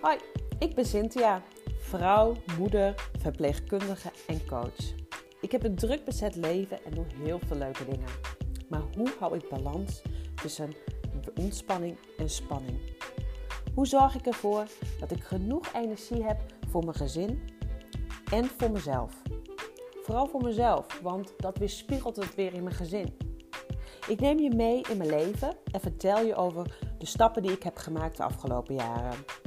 Hoi, ik ben Cynthia, vrouw, moeder, verpleegkundige en coach. Ik heb een druk bezet leven en doe heel veel leuke dingen. Maar hoe hou ik balans tussen ontspanning en spanning? Hoe zorg ik ervoor dat ik genoeg energie heb voor mijn gezin en voor mezelf? Vooral voor mezelf, want dat weerspiegelt het weer in mijn gezin. Ik neem je mee in mijn leven en vertel je over de stappen die ik heb gemaakt de afgelopen jaren.